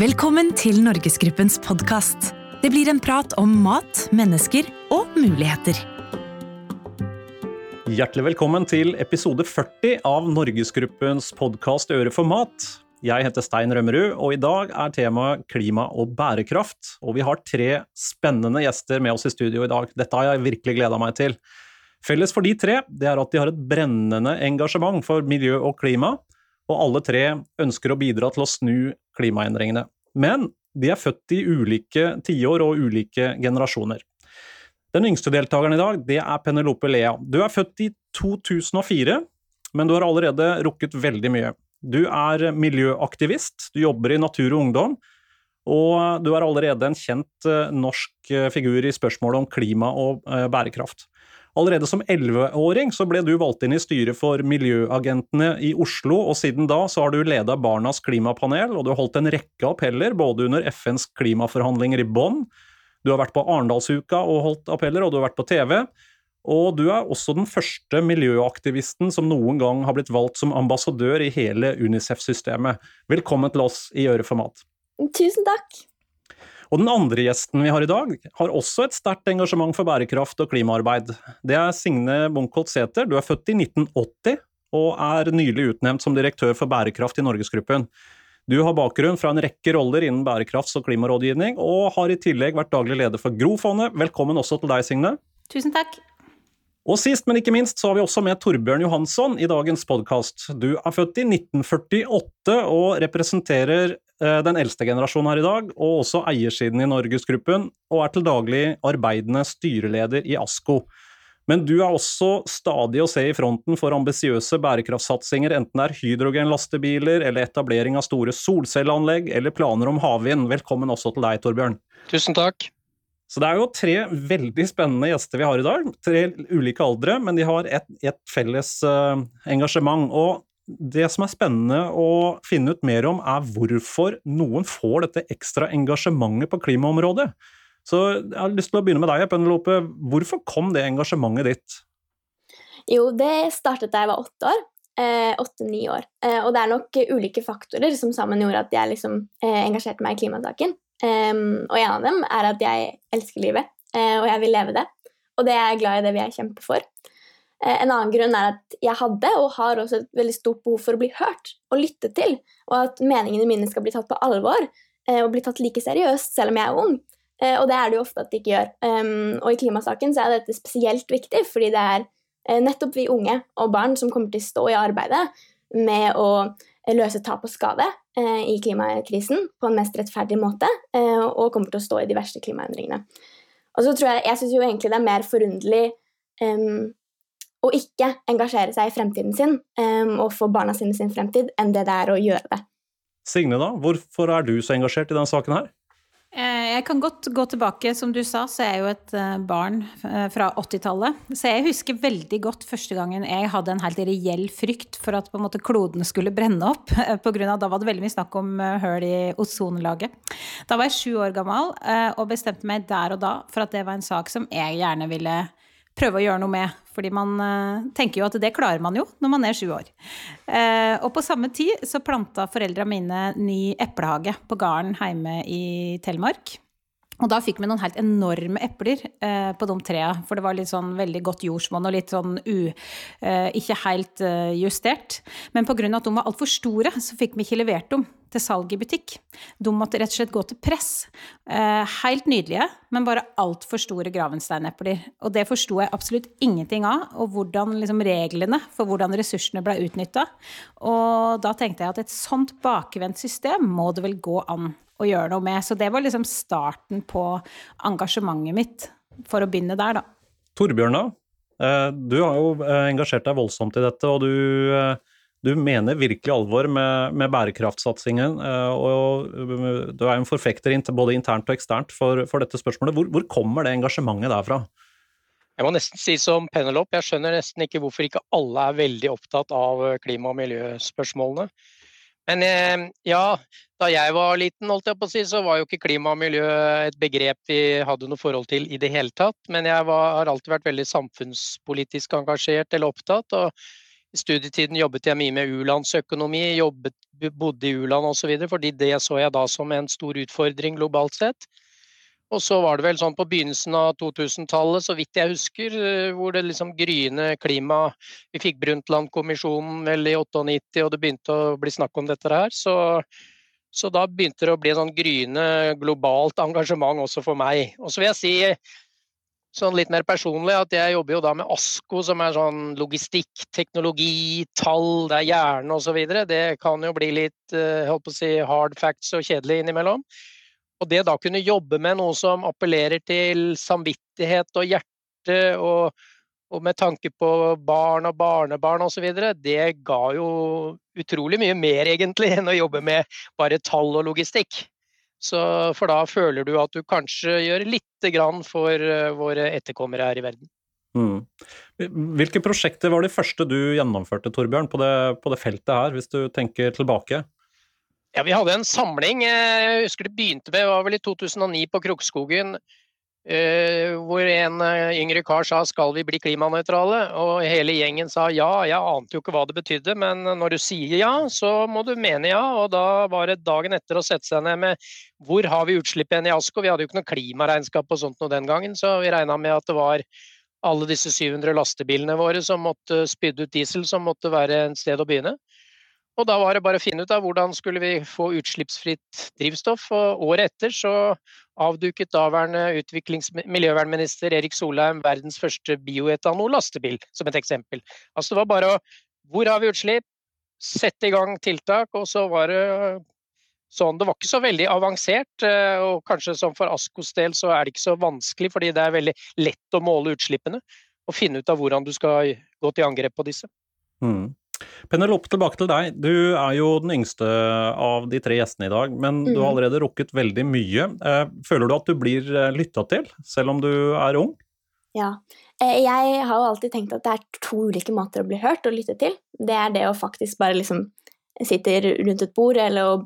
Velkommen til Norgesgruppens podkast. Det blir en prat om mat, mennesker og muligheter. Hjertelig velkommen til episode 40 av Norgesgruppens podkast Øre for mat. Jeg heter Stein Rømmerud, og i dag er temaet klima og bærekraft. Og vi har tre spennende gjester med oss i studio i dag. Dette har jeg virkelig gleda meg til. Felles for de tre det er at de har et brennende engasjement for miljø og klima, og alle tre ønsker å bidra til å snu klimaendringene. Men de er født i ulike tiår og ulike generasjoner. Den yngste deltakeren i dag det er Penelope Lea. Du er født i 2004, men du har allerede rukket veldig mye. Du er miljøaktivist, du jobber i Natur og Ungdom, og du er allerede en kjent eh, norsk eh, figur i spørsmålet om klima og eh, bærekraft. Allerede som 11-åring så ble du valgt inn i styret for Miljøagentene i Oslo, og siden da så har du leda Barnas klimapanel, og du har holdt en rekke appeller både under FNs klimaforhandlinger i Bonn, du har vært på Arendalsuka og holdt appeller, og du har vært på TV. Og du er også den første miljøaktivisten som noen gang har blitt valgt som ambassadør i hele Unicef-systemet. Velkommen til oss i Øreformat. for mat. Tusen takk. Og den andre gjesten vi har i dag, har også et sterkt engasjement for bærekraft og klimaarbeid. Det er Signe Munkholt Sæther. Du er født i 1980 og er nylig utnevnt som direktør for bærekraft i Norgesgruppen. Du har bakgrunn fra en rekke roller innen bærekrafts- og klimarådgivning, og har i tillegg vært daglig leder for Grofondet. Velkommen også til deg, Signe. Tusen takk. Og sist, men ikke minst, så har vi også med Torbjørn Johansson i dagens podkast. Du er født i 1948 og representerer den eldste generasjonen her i dag, og også eiersiden i Norgesgruppen, og er til daglig arbeidende styreleder i ASKO. Men du er også stadig å se i fronten for ambisiøse bærekraftsatsinger, enten det er hydrogenlastebiler eller etablering av store solcelleanlegg eller planer om havvind. Velkommen også til deg, Torbjørn. Tusen takk. Så det er jo tre veldig spennende gjester vi har i dag. Tre ulike aldre, men de har et, et felles uh, engasjement. Og det som er spennende å finne ut mer om, er hvorfor noen får dette ekstra engasjementet på klimaområdet. Så jeg har lyst til å begynne med deg, Penelope. Hvorfor kom det engasjementet ditt? Jo, det startet da jeg var åtte år. Eh, åtte-ni år. Eh, og det er nok ulike faktorer som sammen gjorde at jeg liksom, eh, engasjerte meg i klimasaken. og en av dem er at jeg elsker livet, og jeg vil leve det. Og det er jeg glad i, det vil jeg kjempe for. Eh, en annen grunn er at jeg hadde, og har også et veldig stort behov for å bli hørt og lyttet til, og at meningene mine skal bli tatt på alvor eh, og bli tatt like seriøst selv om jeg er ung. Eh, og det er det jo ofte at de ikke gjør. Og i klimasaken så er dette spesielt viktig, fordi det er nettopp vi unge og barn som kommer til å stå i arbeidet med å løse tap og skade i klimakrisen på en mest rettferdig måte, og kommer til å stå i de verste klimaendringene. Og så tror Jeg jeg syns egentlig det er mer forunderlig um, og ikke engasjere seg i fremtiden sin um, og få barna sine sin fremtid, enn det det er å gjøre det. Signe, da, hvorfor er du så engasjert i denne saken her? Eh, jeg kan godt gå tilbake, som du sa, så er jeg jo et eh, barn eh, fra 80-tallet. Så jeg husker veldig godt første gangen jeg hadde en helt reell frykt for at på en måte kloden skulle brenne opp. På grunn av, da var det veldig mye snakk om høl i ozonlaget. Da var jeg sju år gammel og bestemte meg der og da for at det var en sak som jeg gjerne ville prøve å gjøre noe med. Fordi man uh, tenker jo at det klarer man jo når man er sju år. Uh, og på samme tid så planta foreldra mine ny eplehage på gården hjemme i Telemark. Og da fikk vi noen helt enorme epler eh, på de trærne, for det var litt sånn veldig godt jordsmonn og litt sånn u... Eh, ikke helt eh, justert. Men pga. at de var altfor store, så fikk vi ikke levert dem til salg i butikk. De måtte rett og slett gå til press. Eh, helt nydelige, men bare altfor store gravensteinepler. Og det forsto jeg absolutt ingenting av, og hvordan liksom, reglene for hvordan ressursene ble utnytta. Og da tenkte jeg at et sånt bakvendt system må det vel gå an å gjøre noe med. Så det var liksom starten på engasjementet mitt, for å begynne der, da. Torbjørn, da. Eh, du har jo eh, engasjert deg voldsomt i dette, og du, eh, du mener virkelig alvor med, med bærekraftsatsingen. Og du er jo en forfekter både internt og eksternt for, for dette spørsmålet. Hvor, hvor, kommer det engasjementet derfra? Jeg må nesten si som Penelope, jeg skjønner nesten ikke hvorfor ikke alle er veldig opptatt av klima- og miljøspørsmålene. Men eh, ja, da jeg var liten, holdt jeg på å si, så var jo ikke klima og miljø et begrep vi hadde noe forhold til i det hele tatt. Men jeg var, har alltid vært veldig samfunnspolitisk engasjert eller opptatt. Og I studietiden jobbet jeg mye med u-landsøkonomi, bodde i u-land osv., fordi det så jeg da som en stor utfordring globalt sett. Og så var det vel sånn på begynnelsen av 2000-tallet, så vidt jeg husker, eh, hvor det liksom gryende klima Vi fikk Brundtland-kommisjonen vel i 98, og det begynte å bli snakk om dette her. Så, så da begynte det å bli sånn gryende globalt engasjement også for meg. Og så vil jeg si sånn litt mer personlig at jeg jobber jo da med ASKO, som er sånn logistikk, teknologi, tall, det er hjerne osv. Det kan jo bli litt eh, holdt på å si, hard facts og kjedelig innimellom. Og det da kunne jobbe med noe som appellerer til samvittighet og hjerte, og, og med tanke på barn og barnebarn osv., det ga jo utrolig mye mer egentlig enn å jobbe med bare tall og logistikk. Så, for da føler du at du kanskje gjør lite grann for uh, våre etterkommere her i verden. Mm. Hvilke prosjekter var de første du gjennomførte, Torbjørn, på det, på det feltet her, hvis du tenker tilbake? Ja, Vi hadde en samling. Eh, jeg husker det begynte med, var vel i 2009 på Krokskogen. Eh, hvor en eh, yngre kar sa 'skal vi bli klimanøytrale'? Og hele gjengen sa ja. Jeg ante jo ikke hva det betydde, men når du sier ja, så må du mene ja. Og da var det dagen etter å sette seg ned med hvor har vi utslipp igjen i Asko? Vi hadde jo ikke noe klimaregnskap og sånt noe den gangen, så vi regna med at det var alle disse 700 lastebilene våre som måtte spydde ut diesel, som måtte være et sted å begynne. Og da var det bare å finne ut av hvordan skulle vi få utslippsfritt drivstoff. Og året etter så avduket daværende miljøvernminister Erik Solheim verdens første bioetanol-lastebil, som et eksempel. Altså det var bare å Hvor har vi utslipp? Sette i gang tiltak, og så var det sånn. Det var ikke så veldig avansert, eh, og kanskje som for Askos del så er det ikke så vanskelig, fordi det er veldig lett å måle utslippene og finne ut av hvordan du skal gå til angrep på disse. Mm. Penelope, tilbake til deg. Du er jo den yngste av de tre gjestene i dag, men mm. du har mm. allerede rukket veldig mye. Eh, føler du at du blir eh, lytta til, selv om du er ung? Ja. Eh, jeg har jo alltid tenkt at det er to ulike måter å bli hørt og lytte til. Det er det å faktisk bare liksom sitte rundt et bord, eller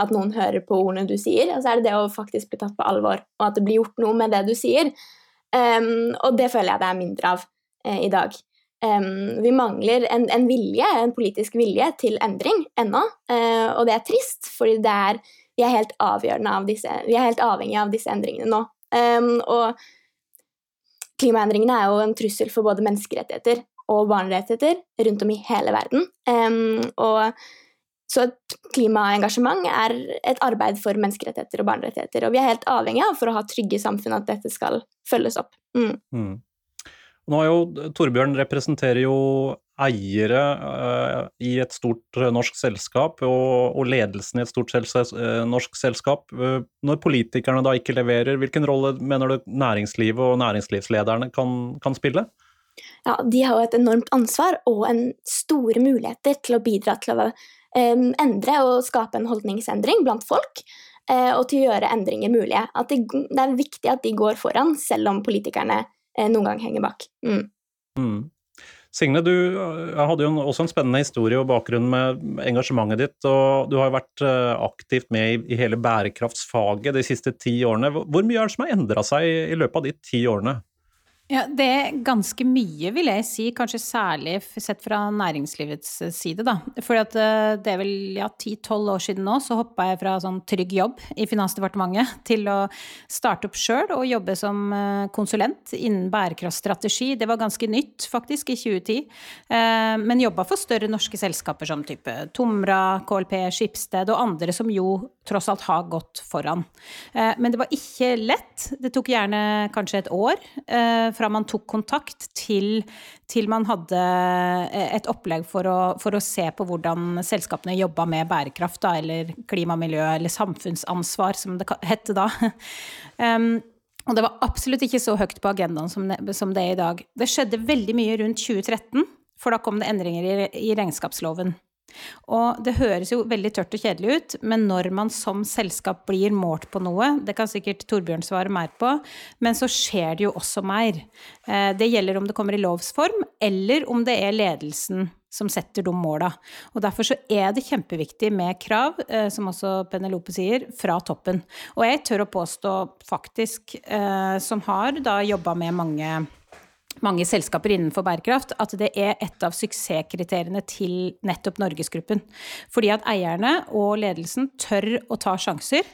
at noen hører på ordene du sier. Og så er det det å faktisk bli tatt på alvor, og at det blir gjort noe med det du sier. Um, og det føler jeg det er mindre av uh, i dag. Um, vi mangler en, en, vilje, en politisk vilje til endring ennå, uh, og det er trist, fordi vi, er helt av disse, vi er helt avhengige av disse endringene nå. Um, og klimaendringene er jo en trussel for både menneskerettigheter og barnerettigheter rundt om i hele verden. Um, og så et klimaengasjement er et arbeid for menneskerettigheter og barnerettigheter, og vi er helt avhengige av for å ha trygge samfunn at dette skal følges opp. Mm. Mm. Nå har jo Torbjørn representerer jo eiere uh, i et stort uh, norsk selskap, og, og, ledelsen i et stort selskap, uh, norsk selskap. når politikerne da ikke leverer, hvilken rolle mener du næringslivet og næringslivslederne kan, kan spille? Ja, De har jo et enormt ansvar og en store muligheter til å bidra til å um, endre og skape en holdningsendring blant folk. og til å gjøre endringer mulige. De, det er viktig at de går foran, selv om politikerne Eh, noen gang henger bak. Mm. Mm. Signe, du eh, hadde jo også en spennende historie og bakgrunn med engasjementet ditt. og Du har jo vært eh, aktivt med i hele bærekraftsfaget de siste ti årene. Hvor mye er det som har endra seg i løpet av de ti årene? Ja, Det er ganske mye, vil jeg si. Kanskje særlig sett fra næringslivets eh, side, da. For eh, det er vel ja, ti-tolv år siden nå så hoppa jeg fra sånn trygg jobb i Finansdepartementet til å starte opp sjøl og jobbe som eh, konsulent innen bærekraftstrategi. Det var ganske nytt, faktisk, i 2010. Men jobba for større norske selskaper som type Tomra, KLP, Skipsted og andre som jo tross alt ha gått foran. Men det var ikke lett. Det tok gjerne kanskje et år fra man tok kontakt til, til man hadde eh, et opplegg for å, for å, se på hvordan selskapene jobba med bærekraft, da, eller klima, miljø, eller samfunnsansvar, som det het da. Og det var absolutt ikke så høyt på agendaen som det, er i dag. Det skjedde veldig mye rundt 2013, for da kom det endringer i regnskapsloven. Og det høres jo veldig tørt og kjedelig ut, men når man som selskap blir målt på noe, det kan sikkert Torbjørn svare mer på, men så skjer det jo også mer. Eh, det gjelder om det kommer i lovs form, eller om det er ledelsen som setter de måla. Og derfor så er det kjempeviktig med krav, eh, som også Penelope sier, fra toppen. Og jeg tør å påstå, faktisk, eh, som har da jobba med mange mange selskaper innenfor bærekraft, at det er et av suksesskriteriene til nettopp Norgesgruppen. Fordi at eierne og ledelsen tør å ta sjanser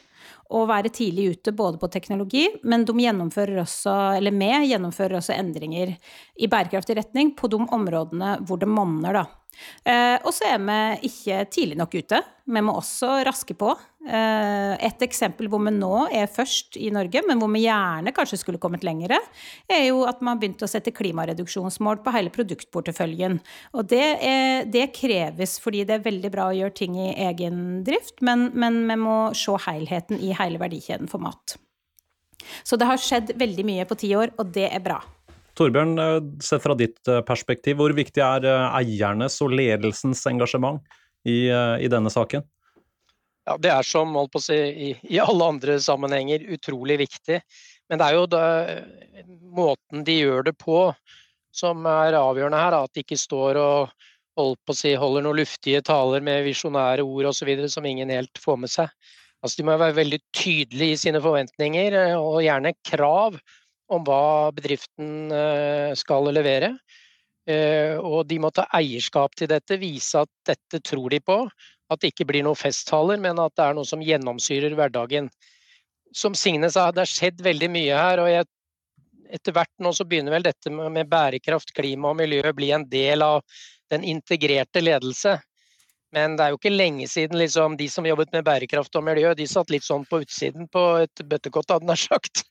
og være tidlig ute både på teknologi, men de gjennomfører også, eller med gjennomfører også endringer i bærekraftig retning på de områdene hvor det monner, da. Eh, og så er vi ikke tidlig nok ute. Vi må også raske på. Eh, et eksempel hvor vi nå er først i Norge, men hvor vi gjerne kanskje skulle kommet lengre, er jo at man har begynt å sette klimareduksjonsmål på hele produktporteføljen. Og det, er, det kreves fordi det er veldig bra å gjøre ting i egen drift, men, men vi må se helheten i hele verdikjeden for mat. Så det har skjedd veldig mye på ti år, og det er bra. Torbjørn, eh, sett fra ditt eh, perspektiv, hvor viktig er eh, eiernes og ledelsens engasjement i, i denne saken? Ja, Det er som holdt på å si, i, i, alle andre sammenhenger utrolig viktig. Men det er jo da, måten de gjør det på som er avgjørende her. At de ikke står og holdt på å si, holder noen luftige taler med visjonære ord osv. som ingen helt får med seg. Altså, de må være veldig tydelige i sine forventninger og gjerne krav om hva bedriften eh, skal levere. Eh, og de må ta eierskap til dette, vise at dette tror de på. At det ikke blir noen festtaler, men at det er noe som gjennomsyrer hverdagen. Som Signe sa, det har skjedd veldig mye her. og jeg, etter hvert nå så begynner vel dette med bærekraft, klima og miljø å bli en del av den integrerte ledelse. Men det er jo ikke lenge siden liksom, de som jobbet med bærekraft og miljø, de satt litt sånn på utsiden på et bøttekott, hadde nær sagt.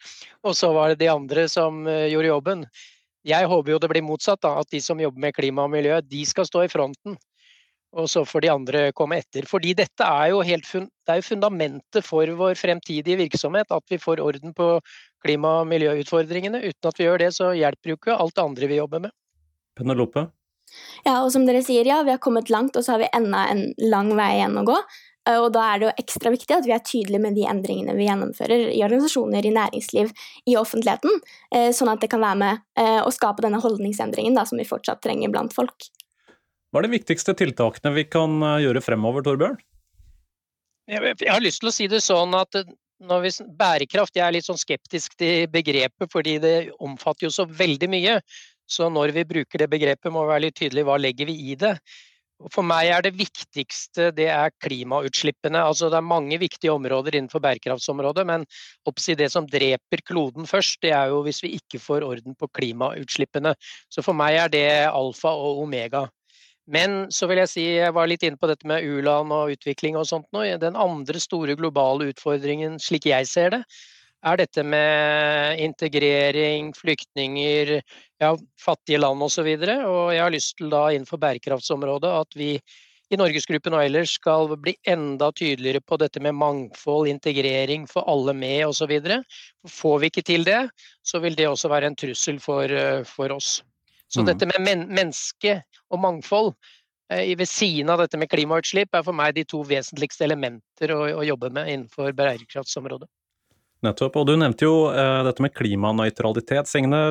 Og så var det de andre som uh, gjorde jobben. Jeg håper jo det blir motsatt, da, at de som jobber med klima og miljø, de skal stå i fronten. Og så får de andre komme etter. Fordi dette er jo, helt fun det er jo fundamentet for vår fremtidige virksomhet. At vi får orden på klima- og miljøutfordringene. Uten at vi gjør det, så hjelper jo ikke alt det andre vi jobber med. Penelope? Ja, og som dere sier, ja, vi har kommet langt, og så har vi enda en lang vei igjen å gå. Eh, og da er det jo ekstra viktig at vi er tydelige med de endringene vi gjennomfører i organisasjoner, i næringsliv, i offentligheten, eh, sånn at det kan være med eh, å skape denne holdningsendringen da, som vi fortsatt trenger blant folk. Hva er de viktigste tiltakene vi kan gjøre fremover, Torbjørn? Jeg har lyst til å si det sånn at vi, bærekraft, jeg er litt sånn skeptisk til begrepet, fordi det omfatter jo så veldig mye. Så når vi bruker det begrepet, må vi være litt tydelige hva legger vi i det. For meg er det viktigste det er klimautslippene. Altså det er mange viktige områder innenfor bærekraftsområdet, men det som dreper kloden først, det er jo hvis vi ikke får orden på klimautslippene. Så for meg er det alfa og omega. Men så vil jeg si, jeg var litt inne på dette med u-land og utvikling og sånt nå. Den andre store globale utfordringen, slik jeg ser det, er dette med integrering, flyktninger, ja, fattige land osv. Og, så og jeg har lyst til da innenfor bærekraftsområdet at vi i Norgesgruppen og ellers skal bli enda tydeligere på dette med mangfold, integrering, få alle med osv. Får vi ikke til det, så vil det også være en trussel for, for oss. Så mm. dette med men menneske og mangfold eh, ved siden av dette med klimautslipp er for meg de to vesentligste elementer å, å jobbe med innenfor bærekraftsområdet. Nettopp. Og du nevnte jo uh, dette med klimanøytralitet. Signe,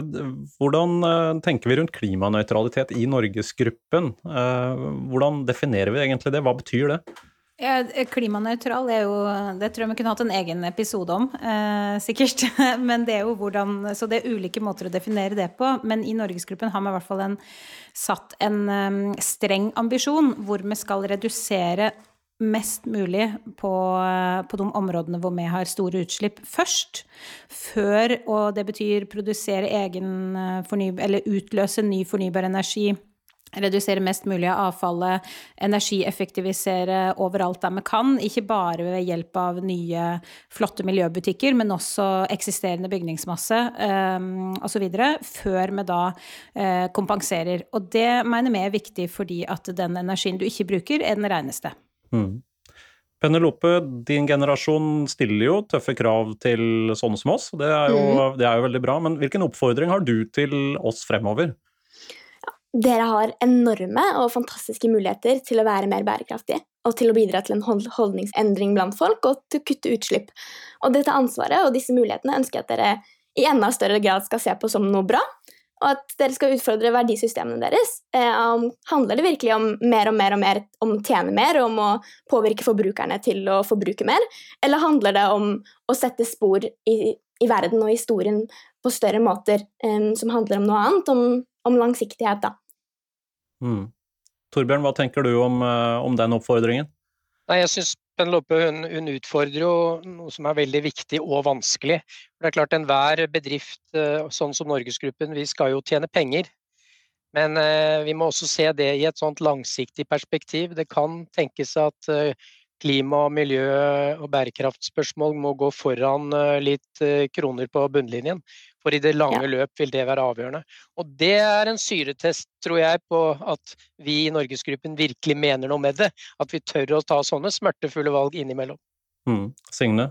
hvordan uh, tenker vi rundt klimanøytralitet i Norgesgruppen? Uh, hvordan definerer vi egentlig det? Hva betyr det? Ja, klimanøytral er jo Det tror jeg vi kunne hatt en egen episode om, eh, sikkert. Men det er jo hvordan Så det er ulike måter å definere det på. Men i Norgesgruppen har vi i hvert fall en, satt en um, streng ambisjon hvor vi skal redusere mest mulig på, på, de områdene hvor vi har store utslipp først. Før, og det betyr produsere egen fornybar Eller utløse ny fornybar energi. Redusere mest mulig av avfallet, energieffektivisere overalt der vi kan. Ikke bare ved hjelp av nye, flotte miljøbutikker, men også eksisterende bygningsmasse um, osv. Før vi da uh, kompenserer. Og det mener vi er viktig fordi at den energien du ikke bruker, er den reneste. Mm. Penelope, din generasjon stiller jo tøffe krav til sånne som oss. Det er, jo, mm. det er jo veldig bra. Men hvilken oppfordring har du til oss fremover? dere har enorme og fantastiske muligheter til å være mer bærekraftig og til å bidra til en holdningsendring blant folk og til å kutte utslipp. Og dette ansvaret og disse mulighetene ønsker jeg at dere i enda større grad skal se på som noe bra, og at dere skal utfordre verdisystemene deres. Eh, handler det virkelig om mer og mer og mer om å tjene mer, om å påvirke forbrukerne til å forbruke mer, eller handler det om å sette spor i, i verden og historien på større måter eh, som handler om noe annet, om, om langsiktighet, da. Mm. Torbjørn, hva tenker du om, om den oppfordringen? Nei, jeg synes Penelope hun, hun, utfordrer jo noe som er veldig viktig og vanskelig. Det er klart Enhver bedrift, sånn som Norgesgruppen, vi skal jo tjene penger. Men eh, vi må også se det i et sånt langsiktig perspektiv. Det kan tenkes at eh, klima, miljø og bærekraftspørsmål må gå foran eh, litt eh, kroner på bunnlinjen. For i det lange ja. løp vil det være avgjørende. Og det er en syretest, tror jeg, på at vi i Norgesgruppen virkelig mener noe med det. At vi tør å ta sånne smertefulle valg innimellom. Mm. Signe?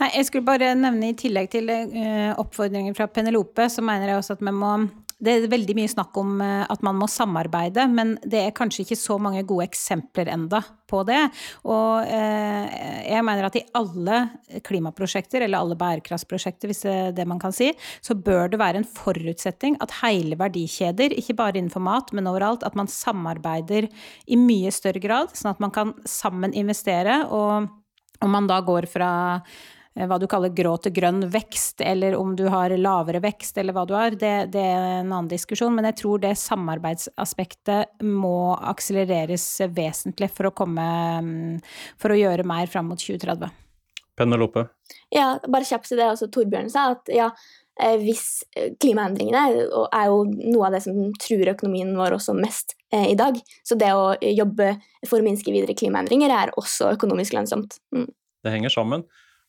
Nei, jeg skulle bare nevne i tillegg til uh, oppfordringen fra Penelope, så mener jeg også at vi må det er veldig mye snakk om eh, at man må samarbeide, men det er kanskje ikke så mange gode eksempler enda på det. Og eh, jeg mener at i alle klimaprosjekter, eller alle bærekraftsprosjekter, hvis det er det man kan si, så bør det være en forutsetning at hele verdikjeder, ikke bare innenfor mat, men overalt, at man samarbeider i mye større grad, sånn at man kan sammen investere. og om man da går fra hva du kaller grå til grønn vekst, eller om du har lavere vekst, eller hva du har, det, det, er en annen diskusjon. Men jeg tror det samarbeidsaspektet må akselereres vesentlig for å komme mm, For å gjøre mer fram mot 2030. Penelope? Ja, bare kjapt til det også Torbjørn sa. at ja, eh, hvis eh, klimaendringene er jo noe av det som truer økonomien vår også mest i dag. Så det å jobbe for å minske videre klimaendringer er også økonomisk lønnsomt. Mm. Det henger sammen.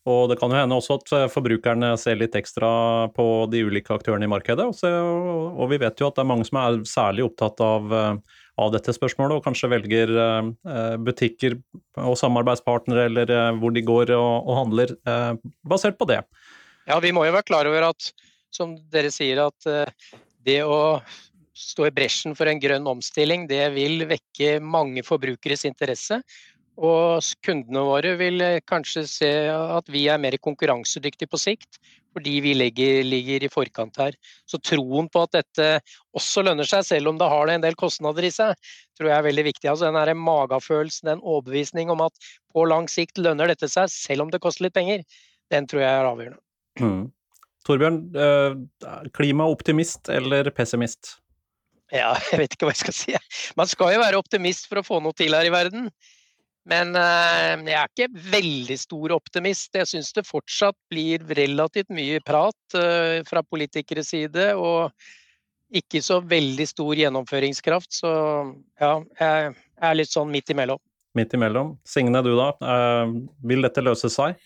Og det kan jo hende også at eh, forbrukerne ser litt ekstra på de ulike aktørene i markedet. Og, vi vet jo at det er mange som er særlig opptatt av, eh, av dette spørsmålet, og kanskje velger eh, butikker og samarbeidspartnere eller hvor de går og, og handler, basert på det. Ja, vi må jo være klar over at, som dere sier, at det å stå i bresjen for en grønn omstilling, det vil vekke mange forbrukeres interesse. Og kundene våre vil eh, kanskje se at vi er mer konkurransedyktige på sikt, fordi vi legger, ligger i forkant her. Så troen på at dette også lønner seg, selv om det har en del kostnader i seg, tror jeg er veldig viktig. Altså den magefølelsen, den overbevisning om at på lang sikt lønner dette seg, selv om det koster litt penger, den tror jeg er avgjørende. Mm. Torbjørn, eh, klimaoptimist eller pessimist? Ja, jeg vet ikke hva jeg skal si. Man skal jo være optimist for å få noe til her i verden. Men eh, jeg er ikke veldig stor optimist. Jeg syns det fortsatt blir relativt mye prat eh, fra politikeres side, og ikke så veldig stor gjennomføringskraft. Så ja, jeg er litt sånn midt imellom. Midt imellom. Signe, du da. Eh, vil dette løse seg?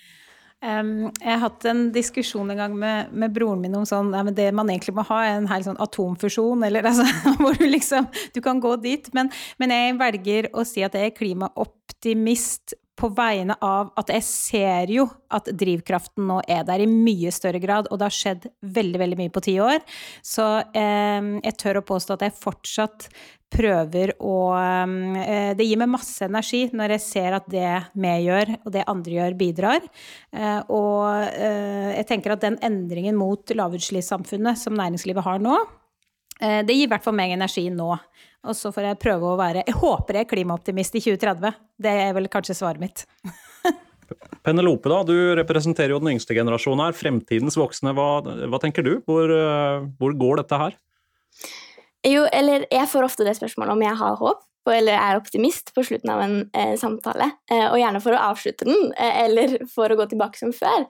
Um, jeg har hatt en diskusjon en gang med, med broren min om sånn, ja, det man egentlig må ha, er en hel sånn atomfusjon, eller altså hvor du liksom Du kan gå dit. Men, men jeg velger å si at jeg er klimaoptimist på vegne av at jeg ser jo at drivkraften nå er der i mye større grad, og det har skjedd veldig, veldig mye på ti år. Så eh, jeg tør å påstå at jeg fortsatt prøver å eh, Det gir meg masse energi når jeg ser at det vi gjør, og det andre gjør, bidrar. Eh, og eh, jeg tenker at den endringen mot lavutslippssamfunnet som næringslivet har nå, eh, det gir i hvert fall meg energi nå. Og så får jeg prøve å være Jeg håper jeg er klimaoptimist i 2030. Det er vel kanskje svaret mitt. Penelope, da, du representerer jo den yngste generasjonen her. Fremtidens voksne. Hva, hva tenker du? Hvor, eh, hvor, går dette her? Jo, eller jeg får ofte det spørsmålet om jeg har håp, eller er optimist på slutten av en eh, samtale. Eh, og gjerne for å avslutte den, eh, eller for å gå tilbake som før.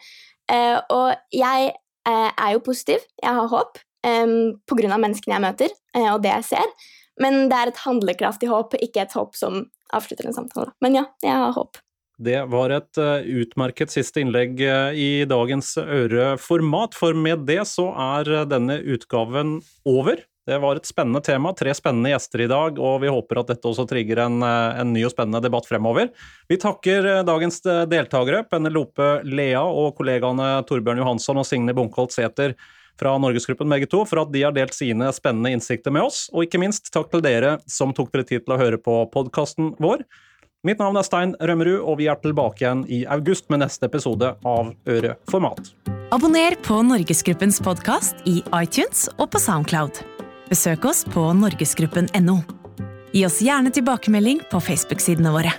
Eh, og jeg eh, er jo positiv. Jeg har håp på grunn av menneskene jeg møter, og det jeg ser. Men det er et handlekraftig håp, ikke et håp som avslutter en samtale. Men ja, jeg har håp. Det var et uh, utmerket siste innlegg uh, i dagens Øreformat, for med det så er uh, denne utgaven over. Det var et spennende tema, tre spennende gjester i dag, og vi håper at dette også trigger en, en ny og spennende debatt fremover. Vi takker dagens deltakere, Penelope Lea og kollegaene Torbjørn Johansson og Signe Bunkholt Sæther fra Norgesgruppen begge to, for at de har delt sine spennende innsikter med oss. Og ikke minst takk til dere som tok dere tid til å høre på podkasten vår. Mitt navn er Stein Rømmerud, og vi er tilbake igjen i august med neste episode av Øre format. Abonner på Norgesgruppens podkast i iTunes og på Soundcloud. Besøk oss på norgesgruppen.no. Gi oss gjerne tilbakemelding på Facebook-sidene våre.